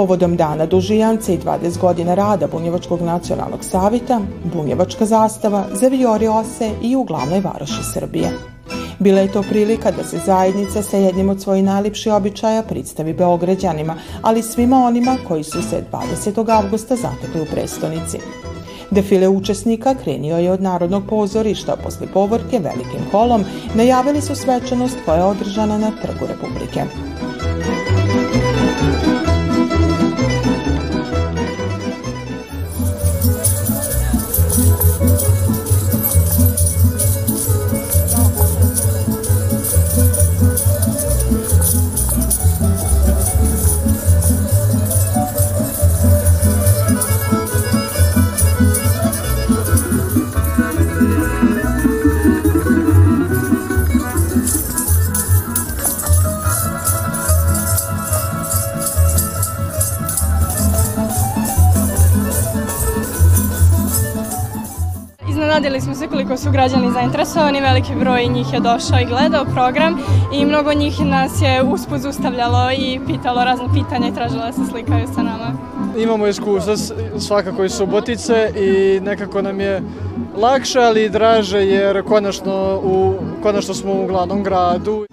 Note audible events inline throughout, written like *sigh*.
Povodom dana Dužijance i 20 godina rada Bunjevačkog nacionalnog savita, Bunjevačka zastava zavijori se i u glavnoj varoši Srbije. Bila je to prilika da se zajednica sa jednim od svojih najlipših običaja predstavi Beograđanima, ali svima onima koji su se 20. avgusta zatekli u prestonici. Defile učesnika krenio je od Narodnog pozorišta, posle povorke velikim kolom najavili su svečanost koja je održana na Trgu Republike. Koliko su građani zainteresovani, veliki broj njih je došao i gledao program i mnogo njih nas je usput ustavljalo i pitalo razne pitanja i tražilo da se slikaju sa nama. Imamo iskustva svakako iz Subotice i nekako nam je lakše, ali i draže jer konačno, u, konačno smo u glavnom gradu.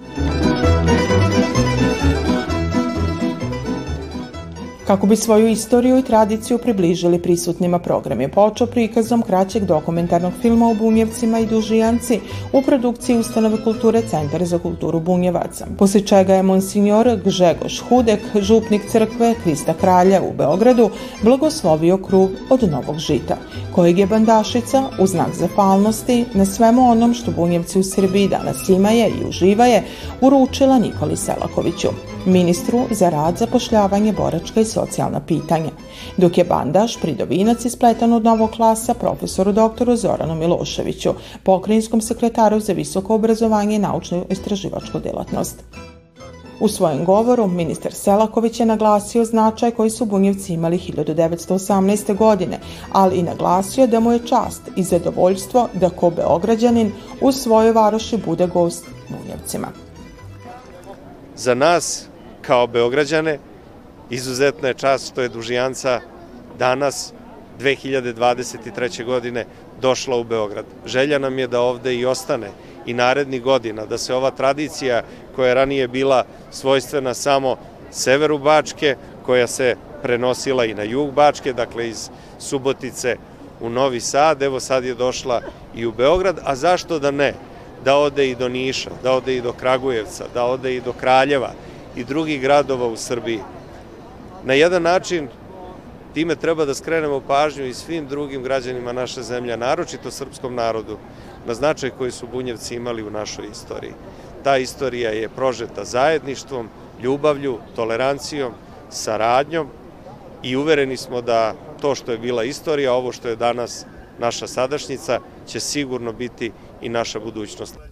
Kako bi svoju istoriju i tradiciju približili prisutnima program je počeo prikazom kraćeg dokumentarnog filma o Bunjevcima i Dužijanci u produkciji Ustanove kulture Centar za kulturu Bunjevaca, posle čega je monsignor Gžegoš Hudek, župnik crkve Krista Kralja u Beogradu, blagoslovio krug od Novog žita, kojeg je Bandašica, u znak zahvalnosti na svemu onom što Bunjevci u Srbiji danas imaje i uživaje, uručila Nikoli Selakoviću, ministru za rad, zapošljavanje, boračka i socijalna pitanja, dok je bandaš pridovinac ispletan od novog klasa profesoru doktoru Zoranu Miloševiću, pokrajinskom sekretaru za visoko obrazovanje i naučnu istraživačku delatnost. U svojem govoru ministar Selaković je naglasio značaj koji su Bunjevci imali 1918. godine, ali i naglasio da mu je čast i zadovoljstvo da ko Beograđanin u svojoj varoši bude gost Bunjevcima. Za nas, kao Beograđane, izuzetna je čast što je Dužijanca danas 2023. godine došla u Beograd. Želja nam je da ovde i ostane i narednih godina, da se ova tradicija koja je ranije bila svojstvena samo severu Bačke, koja se prenosila i na jug Bačke, dakle iz Subotice u Novi Sad, evo sad je došla i u Beograd, a zašto da ne? Da ode i do Niša, da ode i do Kragujevca, da ode i do Kraljeva i drugih gradova u Srbiji. Na jedan način time treba da skrenemo pažnju i svim drugim građanima naše zemlje, naročito srpskom narodu, na značaj koji su bunjevci imali u našoj istoriji. Ta istorija je prožeta zajedništvom, ljubavlju, tolerancijom, saradnjom i uvereni smo da to što je bila istorija, ovo što je danas naša sadašnjica, će sigurno biti i naša budućnost.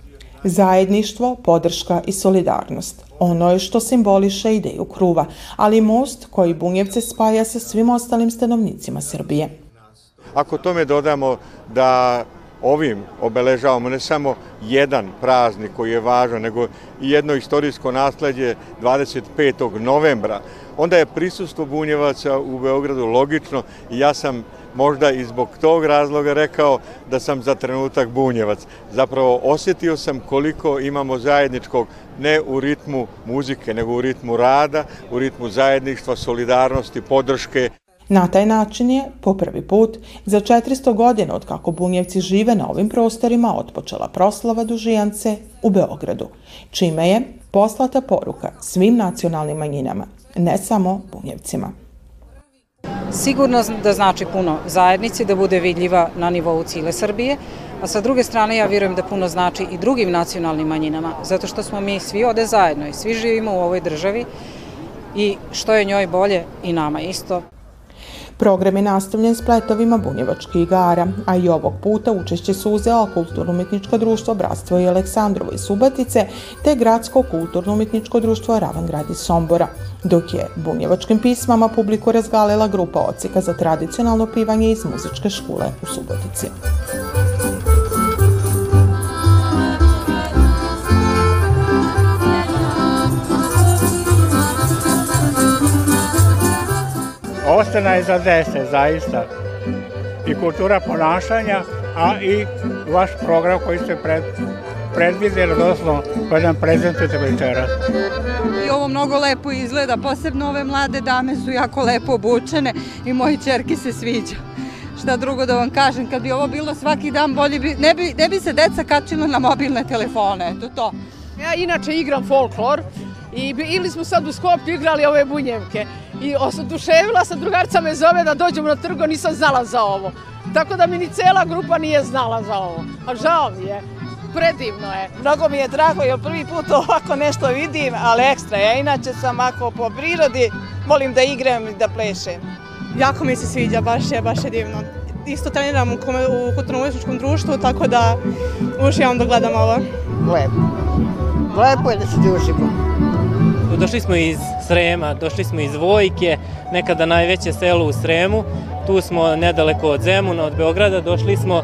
Zajedništvo, podrška i solidarnost. Ono je što simboliše ideju kruva, ali most koji Bunjevce spaja sa svim ostalim stanovnicima Srbije. Ako tome dodamo da ovim obeležavamo ne samo jedan praznik koji je važan, nego i jedno istorijsko nasledđe 25. novembra, onda je prisustvo bunjevaca u Beogradu logično i ja sam možda i zbog tog razloga rekao da sam za trenutak bunjevac. Zapravo osjetio sam koliko imamo zajedničkog ne u ritmu muzike, nego u ritmu rada, u ritmu zajedništva, solidarnosti, podrške. Na taj način je, po prvi put, za 400 godina od kako bunjevci žive na ovim prostorima otpočela proslava Dužijance u Beogradu, čime je poslata poruka svim nacionalnim manjinama, ne samo bunjevcima. Sigurno da znači puno zajednici, da bude vidljiva na nivou cile Srbije, a sa druge strane ja vjerujem da puno znači i drugim nacionalnim manjinama, zato što smo mi svi ode zajedno i svi živimo u ovoj državi i što je njoj bolje i nama isto. Program je nastavljen spletovima bunjevačkih igara, a i ovog puta učešće su uzela Kulturno-umetničko društvo Bratstvo i Aleksandrovo iz Subatice te Gradsko kulturno-umetničko društvo Ravangrad iz Sombora, dok je bunjevačkim pismama publiku razgalila grupa ocika za tradicionalno pivanje iz muzičke škole u Subotici. Ostana je za dese, zaista. I kultura ponašanja, a i vaš program koji ste pred, predvidjeli, odnosno koji nam prezentujete večeras. I ovo mnogo lepo izgleda, posebno ove mlade dame su jako lepo obučene i moji čerki se sviđa. Šta drugo da vam kažem, kad bi ovo bilo svaki dan bolje, bi, ne, bi, ne bi se deca kačila na mobilne telefone, eto to. Ja inače igram folklor i ili smo sad u Skoplju igrali ove bunjevke i oduševila sam, drugarca me zove da dođemo na trgo, nisam znala za ovo. Tako da mi ni cela grupa nije znala za ovo. A žao mi je predivno je. Mnogo mi je drago jer prvi put ovako nešto vidim, ali ekstra. Ja inače sam ako po prirodi volim da igram i da plešem. Jako mi se sviđa, baš je, baš je divno. Isto treniram u, u kulturno društvu, tako da uživam da gledam ovo. Lepo. Lepo je da se družimo. Došli smo iz Srema, došli smo iz Vojke, nekada najveće selo u Sremu. Tu smo nedaleko od Zemuna, od Beograda. Došli smo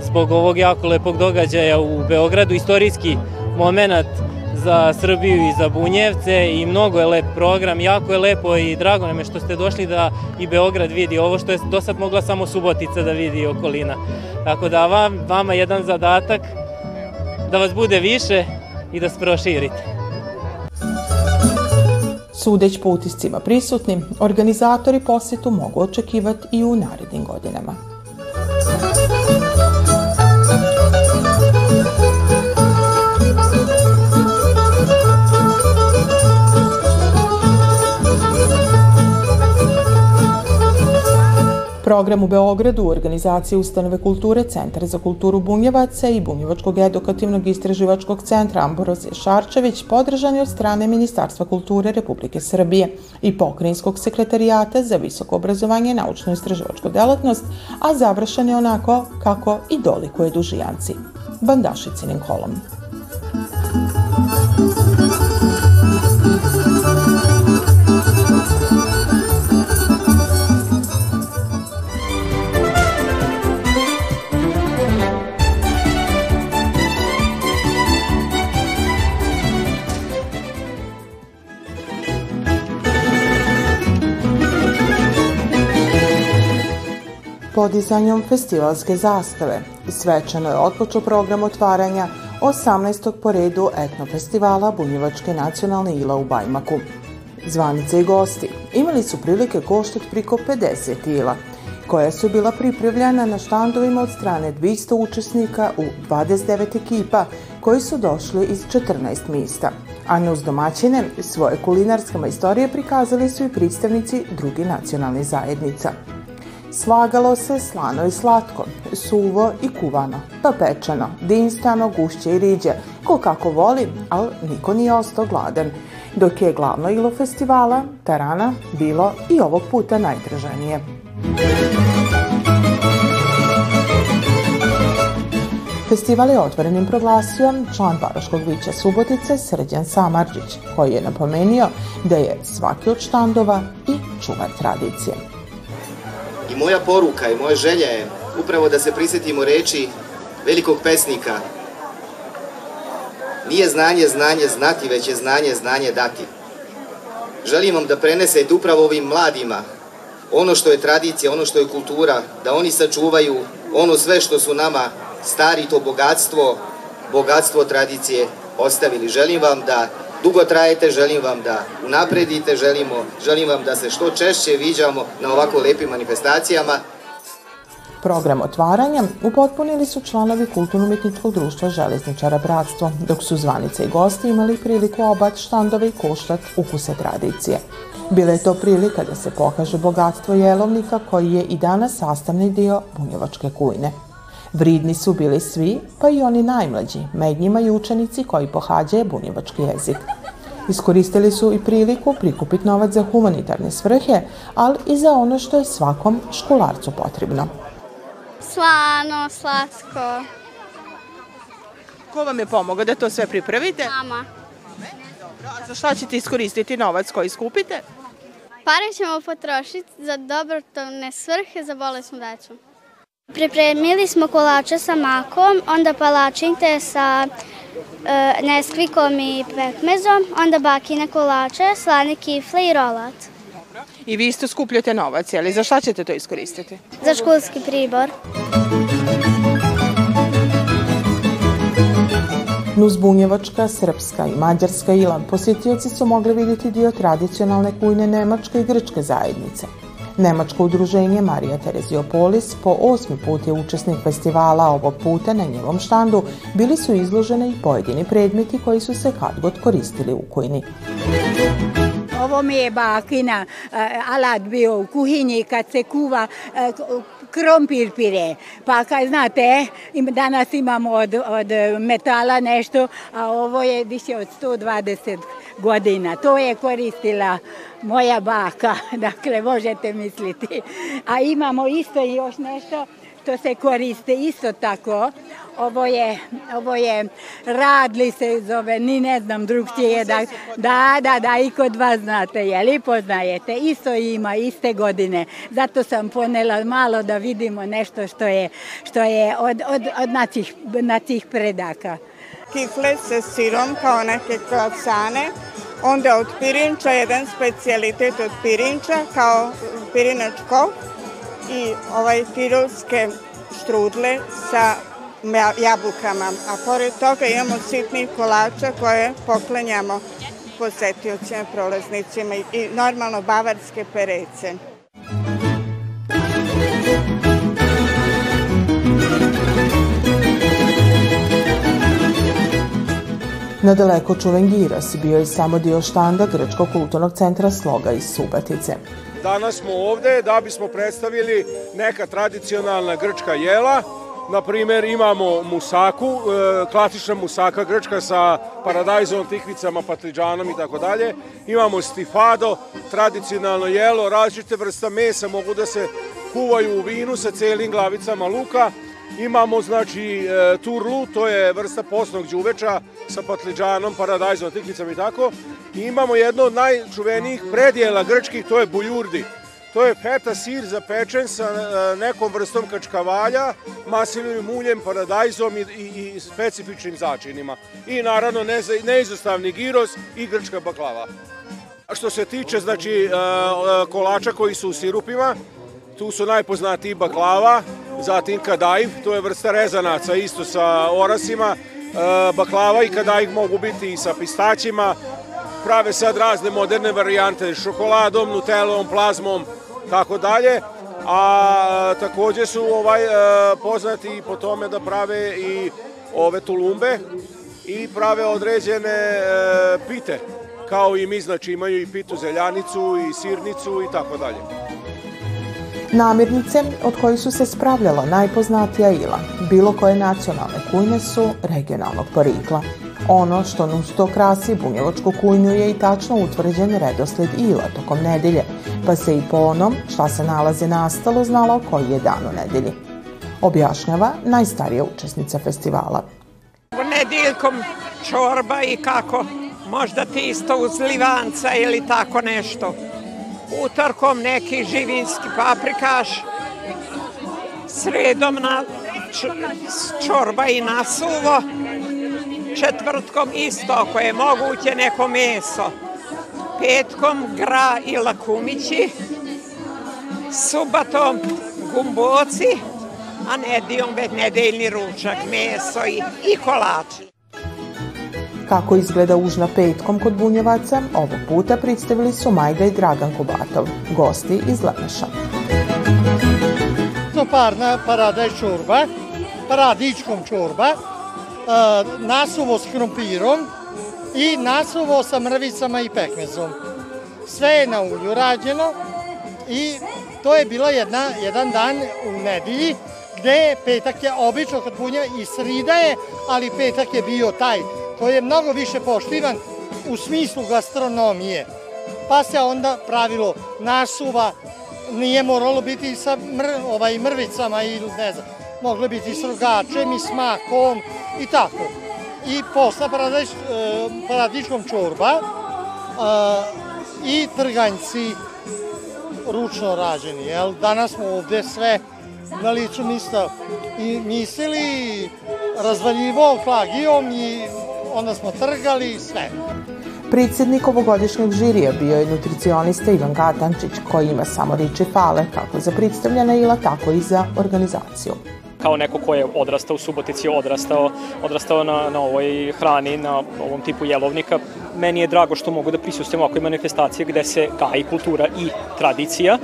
zbog ovog jako lepog događaja u Beogradu, istorijski moment za Srbiju i za Bunjevce i mnogo je lep program, jako je lepo i drago nam je što ste došli da i Beograd vidi ovo što je do sad mogla samo Subotica da vidi okolina. Tako da vam, vama jedan zadatak da vas bude više i da se proširite. Sudeć po utiscima prisutnim, organizatori posjetu mogu očekivati i u narednim godinama. Program u Beogradu u organizaciji Ustanove kulture Centar za kulturu Bunjevaca i Bunjevačkog edukativnog istraživačkog centra Ambrozije Šarčević podržan je od strane Ministarstva kulture Republike Srbije i Pokrinjskog sekretarijata za visoko obrazovanje i naučno-istraživačku delatnost, a završen je onako kako i dolikuje dužijanci. Bandašicinim kolom. Podizanjem festivalske zastave. Svečano je otpočeo program otvaranja 18. po redu etnofestivala Bunjevačke nacionalne ila u Bajmaku. Zvanice i gosti imali su prilike koštati priko 50 ila, koja su bila pripravljena na štandovima od strane 200 učesnika u 29 ekipa koji su došli iz 14 mista. A uz domaćine svoje kulinarske majstorije prikazali su i predstavnici drugi nacionalnih zajednica. Slagalo se slano i slatko, suvo i kuvano, pa pečeno, dinstano, gušće i riđe, ko kako voli, ali niko nije ostao gladan. Dok je glavno ilo festivala, tarana, bilo i ovog puta najtraženije. Festival je otvorenim proglasio član Paroškog vića Subotice Srđan Samarđić, koji je napomenio da je svaki od štandova i čuvar tradicije. I moja poruka i moja želja je upravo da se prisjetimo reči velikog pesnika. Nije znanje znanje znati, već je znanje znanje dati. Želim vam da prenesete upravo ovim mladima ono što je tradicija, ono što je kultura, da oni sačuvaju ono sve što su nama stari to bogatstvo, bogatstvo tradicije ostavili. Želim vam da dugo trajete, želim vam da unapredite, želimo, želim vam da se što češće viđamo na ovako lepim manifestacijama. Program otvaranja upotpunili su članovi Kulturno-umetničkog društva Železničara Bratstvo, dok su zvanice i gosti imali priliku obat štandove i koštat ukuse tradicije. Bila je to prilika da se pokaže bogatstvo jelovnika koji je i danas sastavni dio bunjevačke kujne. Vridni su bili svi, pa i oni najmlađi, med njima i učenici koji pohađaju bunjevački jezik. Iskoristili su i priliku prikupiti novac za humanitarne svrhe, ali i za ono što je svakom školarcu potrebno. Slano, slatko. Ko vam je pomogao da to sve pripravite? Mama. Dobro, a za šta ćete iskoristiti novac koji skupite? Pare ćemo potrošiti za dobrotvorne svrhe za bolesnu decu. Pripremili smo kolače sa makom, onda palačinte sa e, neskvikom i pekmezom, onda bakine kolače, slane kifle i rolat. i vi isto skupljate novac, ali za šta ćete to iskoristiti? Za školski pribor. Nuzbunjevačka, srpska i mađarska ila posjetioci su mogli vidjeti dio tradicionalne kujne nemačke i grčke zajednice. Nemačko udruženje Marija Tereziopolis po osmi put je učesnik festivala, ovog puta na njevom štandu bili su izložene i pojedini predmeti koji su se kad god koristili u kujni. Ovo mi je bakina alat bio u kuhinji kad se kuva krompir pire. Pa kad znate, danas imamo od, od metala nešto, a ovo je više od 120 godina. To je koristila moja baka, *laughs* dakle možete misliti. A imamo isto još nešto što se koriste isto tako. Ovo je, ovo je radli se zove, ni ne znam drugčije. Da, da, da, da, i kod vas znate, je li poznajete? Isto ima, iste godine. Zato sam ponela malo da vidimo nešto što je, što je od, od, od naših, naših predaka. Kifle sa sirom kao neke krocane, onda od pirinča, jedan specijalitet od pirinča kao pirinač kof i ovaj tirolske štrudle sa jabukama. A pored toga imamo sitnih kolača koje poklanjamo posetiocima, prolaznicima i normalno bavarske perece. Nadaleko čuven Giros bio je samo dio štanda Grčkog kulturnog centra Sloga iz Subatice. Danas smo ovde da bismo predstavili neka tradicionalna grčka jela. Na primer imamo musaku, e, klasična musaka grčka sa paradajzom, tikvicama, patliđanom i tako dalje. Imamo stifado, tradicionalno jelo, različite vrsta mesa mogu da se kuvaju u vinu sa celim glavicama luka. Imamo znači e, turlu, to je vrsta posnog đuveča sa patliđanom, paradajzom, tikvicama i tako. I imamo jedno od najčuvenijih predjela grčkih, to je buljurdi. To je feta sir zapečen sa e, nekom vrstom kačkavalja, maslinovim uljem, paradajzom i, i, i specifičnim začinima. I naravno neizostavni giros i grčka baklava. Što se tiče znači e, kolača koji su u sirupima, tu su najpoznatiji baklava, zatim kadajv, to je vrsta rezanaca isto sa orasima, baklava i kadajv mogu biti i sa pistaćima, prave sad razne moderne varijante šokoladom, nutelom, plazmom, tako dalje. A takođe su ovaj poznati po tome da prave i ove tulumbe i prave određene pite, kao i mi, znači imaju i pitu zeljanicu i sirnicu i tako dalje. Namirnice od kojih su se spravljala najpoznatija ila, bilo koje nacionalne kujne su regionalnog porikla. Ono što uz to krasi bunjevačku kujnju je i tačno utvrđen redosled ila tokom nedelje, pa se i po onom šta se nalaze nastalo znalo koji je dan u nedelji. Objašnjava najstarija učesnica festivala. Nedeljkom čorba i kako, možda tisto uz livanca ili tako nešto. Utorkom neki živinski paprikaš, sredom na čorba i nasuvo, četvrtkom isto ako je moguće neko meso, petkom gra i lakumići, subatom gumboci, a nedijom već nedeljni ručak, meso i, i kolači. Kako izgleda užna petkom kod bunjevaca, ovog puta predstavili su Majda i Dragan Kubatov, gosti iz Lemeša. Parna paradajz čorba, paradičkom čorba, nasuvo s krompirom i nasuvo sa mrvicama i pekmezom. Sve je na ulju rađeno i to je bila jedna, jedan dan u nedelji gde petak je obično kad punja i srida je, ali petak je bio taj koji je mnogo više poštivan u smislu gastronomije. Pa se onda pravilo nasuva, nije moralo biti sa mr, ovaj, mrvicama ili ne znam, moglo biti i s rogačem i smakom i tako. I posla paradič, e, paradičkom čorba a, i trganjci ručno rađeni. Jel? Danas smo ovde sve na licu mista i mislili, razvaljivo klagijom i onda smo trgali i sve. Predsjednik ovogodišnjeg žirija bio je nutricionista Ivan Gatančić, koji ima samo riče fale, kako za predstavljena ila, tako i za organizaciju kao neko ko je odrastao u Subotici, odrastao, odrastao na, na ovoj hrani, na ovom tipu jelovnika, meni je drago što mogu da prisustujem ovakve manifestacije gde se gaji kultura i tradicija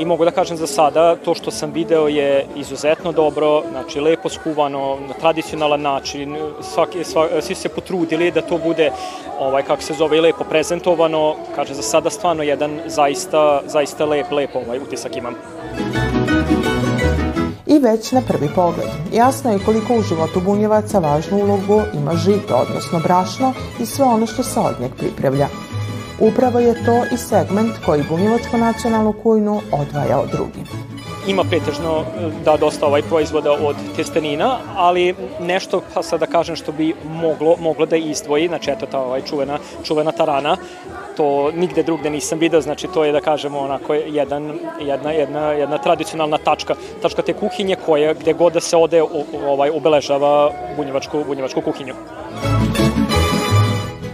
i mogu da kažem za sada to što sam video je izuzetno dobro, znači lepo skuvano, na tradicionalan način, svaki, svaki, svi se potrudili da to bude, ovaj, kako se zove, lepo prezentovano, kaže za sada stvarno jedan zaista, zaista lep, lep ovaj utisak imam i već na prvi pogled. Jasno je koliko u životu bunjevaca važnu ulogu ima žito, odnosno brašno i sve ono što se od njeg pripravlja. Upravo je to i segment koji bunjevačku nacionalnu kujnu odvaja od drugim ima pretežno e, da dosta ovaj proizvoda od testenina, ali nešto, pa sad da kažem, što bi moglo, moglo da izdvoji, znači eto ta ovaj čuvena, čuvena tarana, to nigde drugde nisam video, znači to je da kažemo onako jedan, jedna, jedna, jedna tradicionalna tačka, tačka te kuhinje koja gde god da se ode ovaj, obeležava bunjevačku, bunjevačku kuhinju.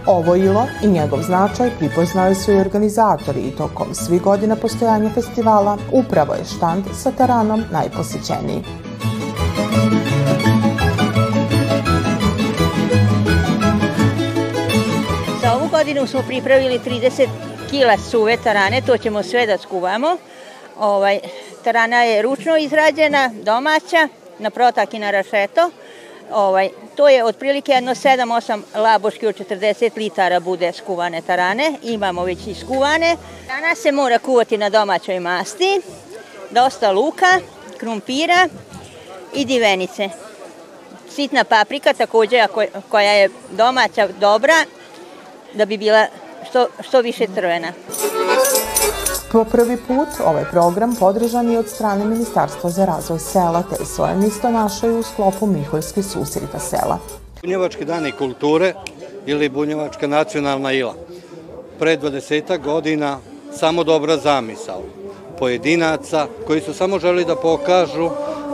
Ovo ilo i njegov značaj pripoznali su i organizatori i tokom svih godina postojanja festivala upravo je štand sa taranom najposećeniji. Za ovu godinu smo pripravili 30 kila suve tarane, to ćemo sve da skuvamo. Ovaj, tarana je ručno izrađena, domaća, na protak i na rašeto. Ovaj, to je otprilike jedno 7-8 laboški od 40 litara bude skuvane tarane. Imamo već i skuvane. Danas se mora kuvati na domaćoj masti. Dosta luka, krumpira i divenice. Sitna paprika takođe koja je domaća, dobra, da bi bila što, što više crvena. Po prvi put ovaj program podržan je od strane Ministarstva za razvoj sela, te svoje mesto našaju u sklopu Miholjske susrita sela. Bunjevački dani kulture ili Bunjevačka nacionalna ila. Pre 20 godina samo dobra zamisao pojedinaca koji su samo želi da pokažu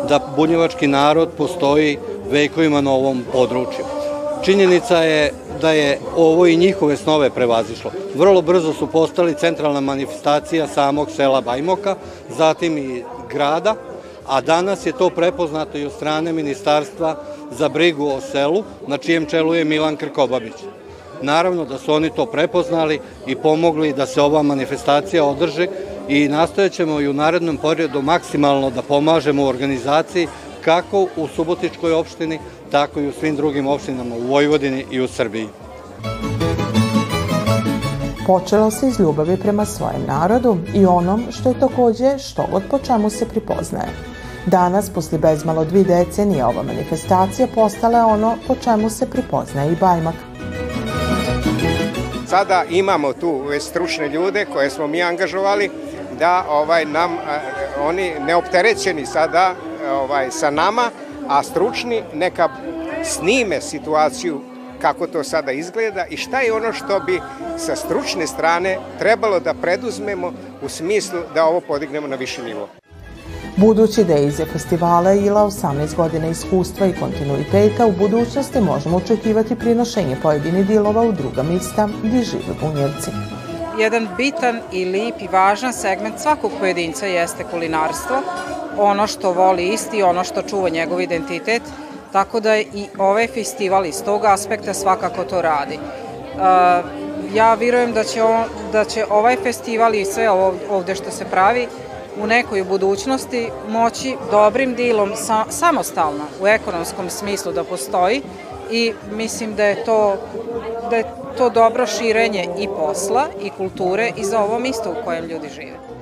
da bunjevački narod postoji vekovima na ovom području. Činjenica je da je ovo i njihove snove prevazišlo. Vrlo brzo su postali centralna manifestacija samog sela Bajmoka, zatim i grada, a danas je to prepoznato i od strane Ministarstva za brigu o selu, na čijem čelu je Milan Krkobabić. Naravno da su oni to prepoznali i pomogli da se ova manifestacija održi i nastojećemo i u narednom periodu maksimalno da pomažemo u organizaciji kako u Subotičkoj opštini, tako i u svim drugim opštinama u Vojvodini i u Srbiji. Počelo se iz ljubavi prema svojem narodu i onom što je takođe što god po čemu se pripoznaje. Danas, posle bezmalo dvi decenije, ova manifestacija postala je ono po čemu se pripoznaje i Bajmak. Sada imamo tu stručne ljude koje smo mi angažovali da ovaj nam oni neopterećeni sada ovaj sa nama, a stručni neka snime situaciju kako to sada izgleda i šta je ono što bi sa stručne strane trebalo da preduzmemo u smislu da ovo podignemo na viši nivo. Budući da je iza festivala ILA 18 godina iskustva i kontinuiteta, u budućnosti možemo očekivati prinošenje pojedinih dilova u druga mista gdje žive bunjevci. Jedan bitan i lip i važan segment svakog pojedinca jeste kulinarstvo, ono što voli isti, ono što čuva njegov identitet, tako da i ovaj festival iz tog aspekta svakako to radi. Ja vjerujem da će, on, da će ovaj festival i sve ovde što se pravi u nekoj budućnosti moći dobrim dilom sa, samostalno u ekonomskom smislu da postoji i mislim da je to da je to dobro širenje i posla i kulture i za ovo mesto u kojem ljudi žive.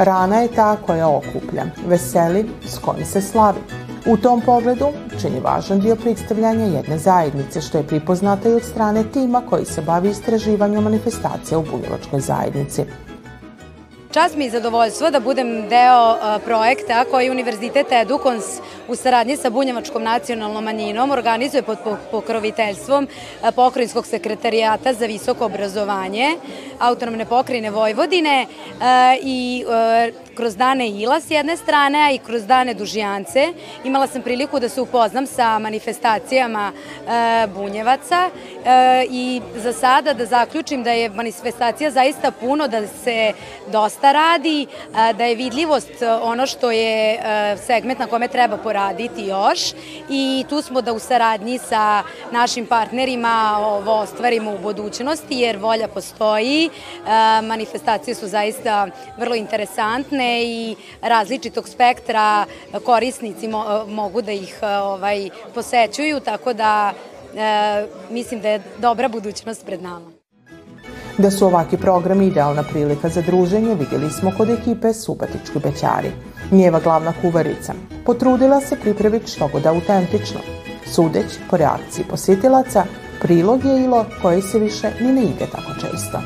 Rana je ta koja okuplja, veseli s kojim se slavi. U tom pogledu čini važan dio predstavljanja jedne zajednice što je pripoznata i od strane tima koji se bavi istraživanjem manifestacija u bunjevačkoj zajednici. Čast mi je zadovoljstvo da budem deo projekta koji Univerzitet Edukons u saradnji sa Bunjevačkom nacionalnom manjinom organizuje pod pokroviteljstvom Pokrajinskog sekretarijata za visoko obrazovanje autonomne pokrajine Vojvodine i kroz dane Ila s jedne strane, a i kroz dane Dužijance. Imala sam priliku da se upoznam sa manifestacijama Bunjevaca i za sada da zaključim da je manifestacija zaista puno, da se dosta radi, da je vidljivost ono što je segment na kome treba poraditi još i tu smo da u saradnji sa našim partnerima ovo ostvarimo u budućnosti jer volja postoji, manifestacije su zaista vrlo interesantne i različitog spektra korisnici mogu da ih ovaj, posećuju, tako da mislim da je dobra budućnost pred nama. Da su ovaki programi idealna prilika za druženje vidjeli smo kod ekipe Subatički bećari. Njeva glavna kuvarica potrudila se pripraviti što god autentično. Sudeć po reakciji posjetilaca, prilog je ilo koji se više ni ne ide tako često.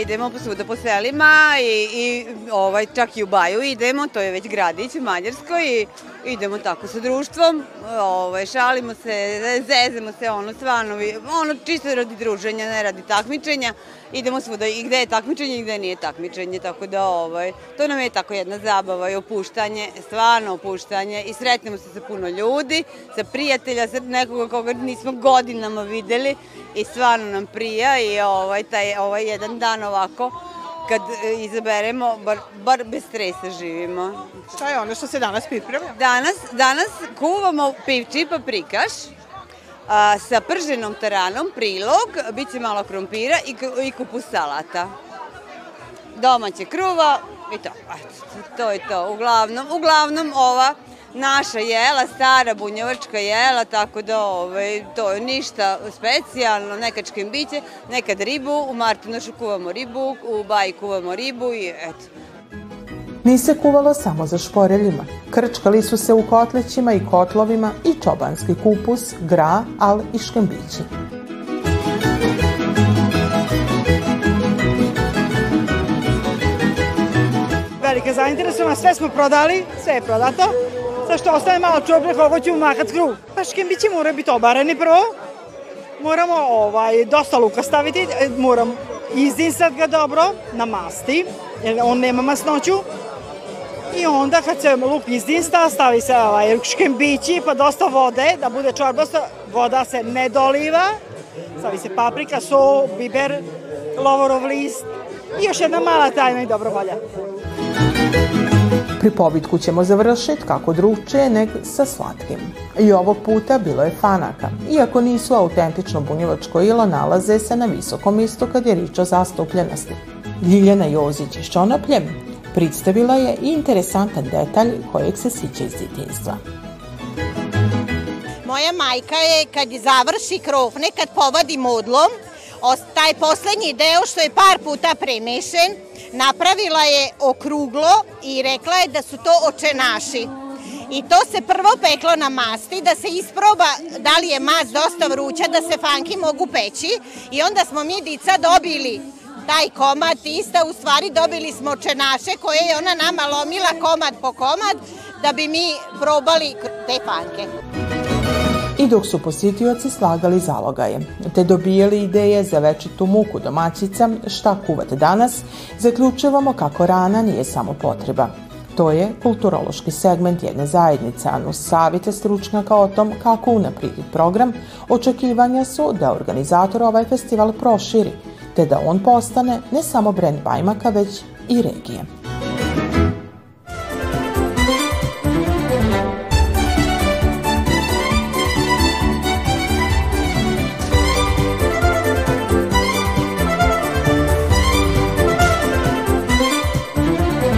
Idemo svuda po selima i, i ovaj, čak i u Baju idemo, to je već gradić u Mađarskoj i idemo tako sa društvom, ovaj, šalimo se, zezemo se, ono, stvarno, ono, čisto radi druženja, ne radi takmičenja, idemo svuda i gde je takmičenje i gde nije takmičenje, tako da ovaj, to nam je tako jedna zabava i opuštanje, stvarno opuštanje i sretnemo se sa puno ljudi, sa prijatelja, sa nekoga koga nismo godinama videli i stvarno nam prija i ovaj, taj, ovaj jedan dan ovako kad e, izaberemo, bar, bar bez stresa živimo. Šta je ono što se danas priprema? Danas, danas kuvamo pivči paprikaš, a, sa prženom taranom, prilog, bit će malo krompira i, i kupus salata. Domaće kruva i to. To je to. Uglavnom, uglavnom ova naša jela, stara bunjevačka jela, tako da ovaj, to je ništa specijalno, nekad škembiće, nekad ribu, u Martinošu kuvamo ribu, u Baji kuvamo ribu i eto. Nije se kuvalo samo za šporeljima. Krčkali su se u kotlećima i kotlovima i čobanski kupus, gra, al i škembići. Velika zainteresovana, sve smo prodali, sve je prodato. Sa što ostaje malo čobre, koliko ćemo makat kruh. Pa škembići moraju biti obareni prvo. Moramo ovaj, dosta luka staviti, e, moram izdinsat ga dobro na masti, jer on nema masnoću. I onda kad se luk izdinsta, stavi se ovaj, škembići, pa dosta vode, da bude čorbasto, voda se ne doliva, stavi se paprika, so, biber, lovorov list i još jedna mala tajna i dobro volja. Pri pobitku ćemo završiti kako drugčije neg sa slatkim. I ovog puta bilo je fanaka. Iako nisu autentično bunjevačko ilo, nalaze se na visokom istu kad je rič o zastupljenosti. Ljiljana Jozić iz Čonopljem predstavila je i interesantan detalj kojeg se siće iz djetinjstva. Moja majka je kad završi krofne, kad povadi modlom, taj poslednji deo što je par puta premešen, napravila je okruglo i rekla je da su to očenaši. I to se prvo peklo na masti, da se isproba da li je mast dosta vruća, da se fanki mogu peći. I onda smo mi dica dobili taj komad tista, u stvari dobili smo čenaše koje je ona nama lomila komad po komad da bi mi probali te fanke. I dok su posjetioci slagali zalogaje, te dobijali ideje za večitu muku domaćica, šta kuvate danas, zaključujemo kako rana nije samo potreba. To je kulturološki segment jedne zajednice, a savite stručnjaka o tom kako unaprijediti program, očekivanja su da organizator ovaj festival proširi, te da on postane ne samo brend Bajmaka, već i regije.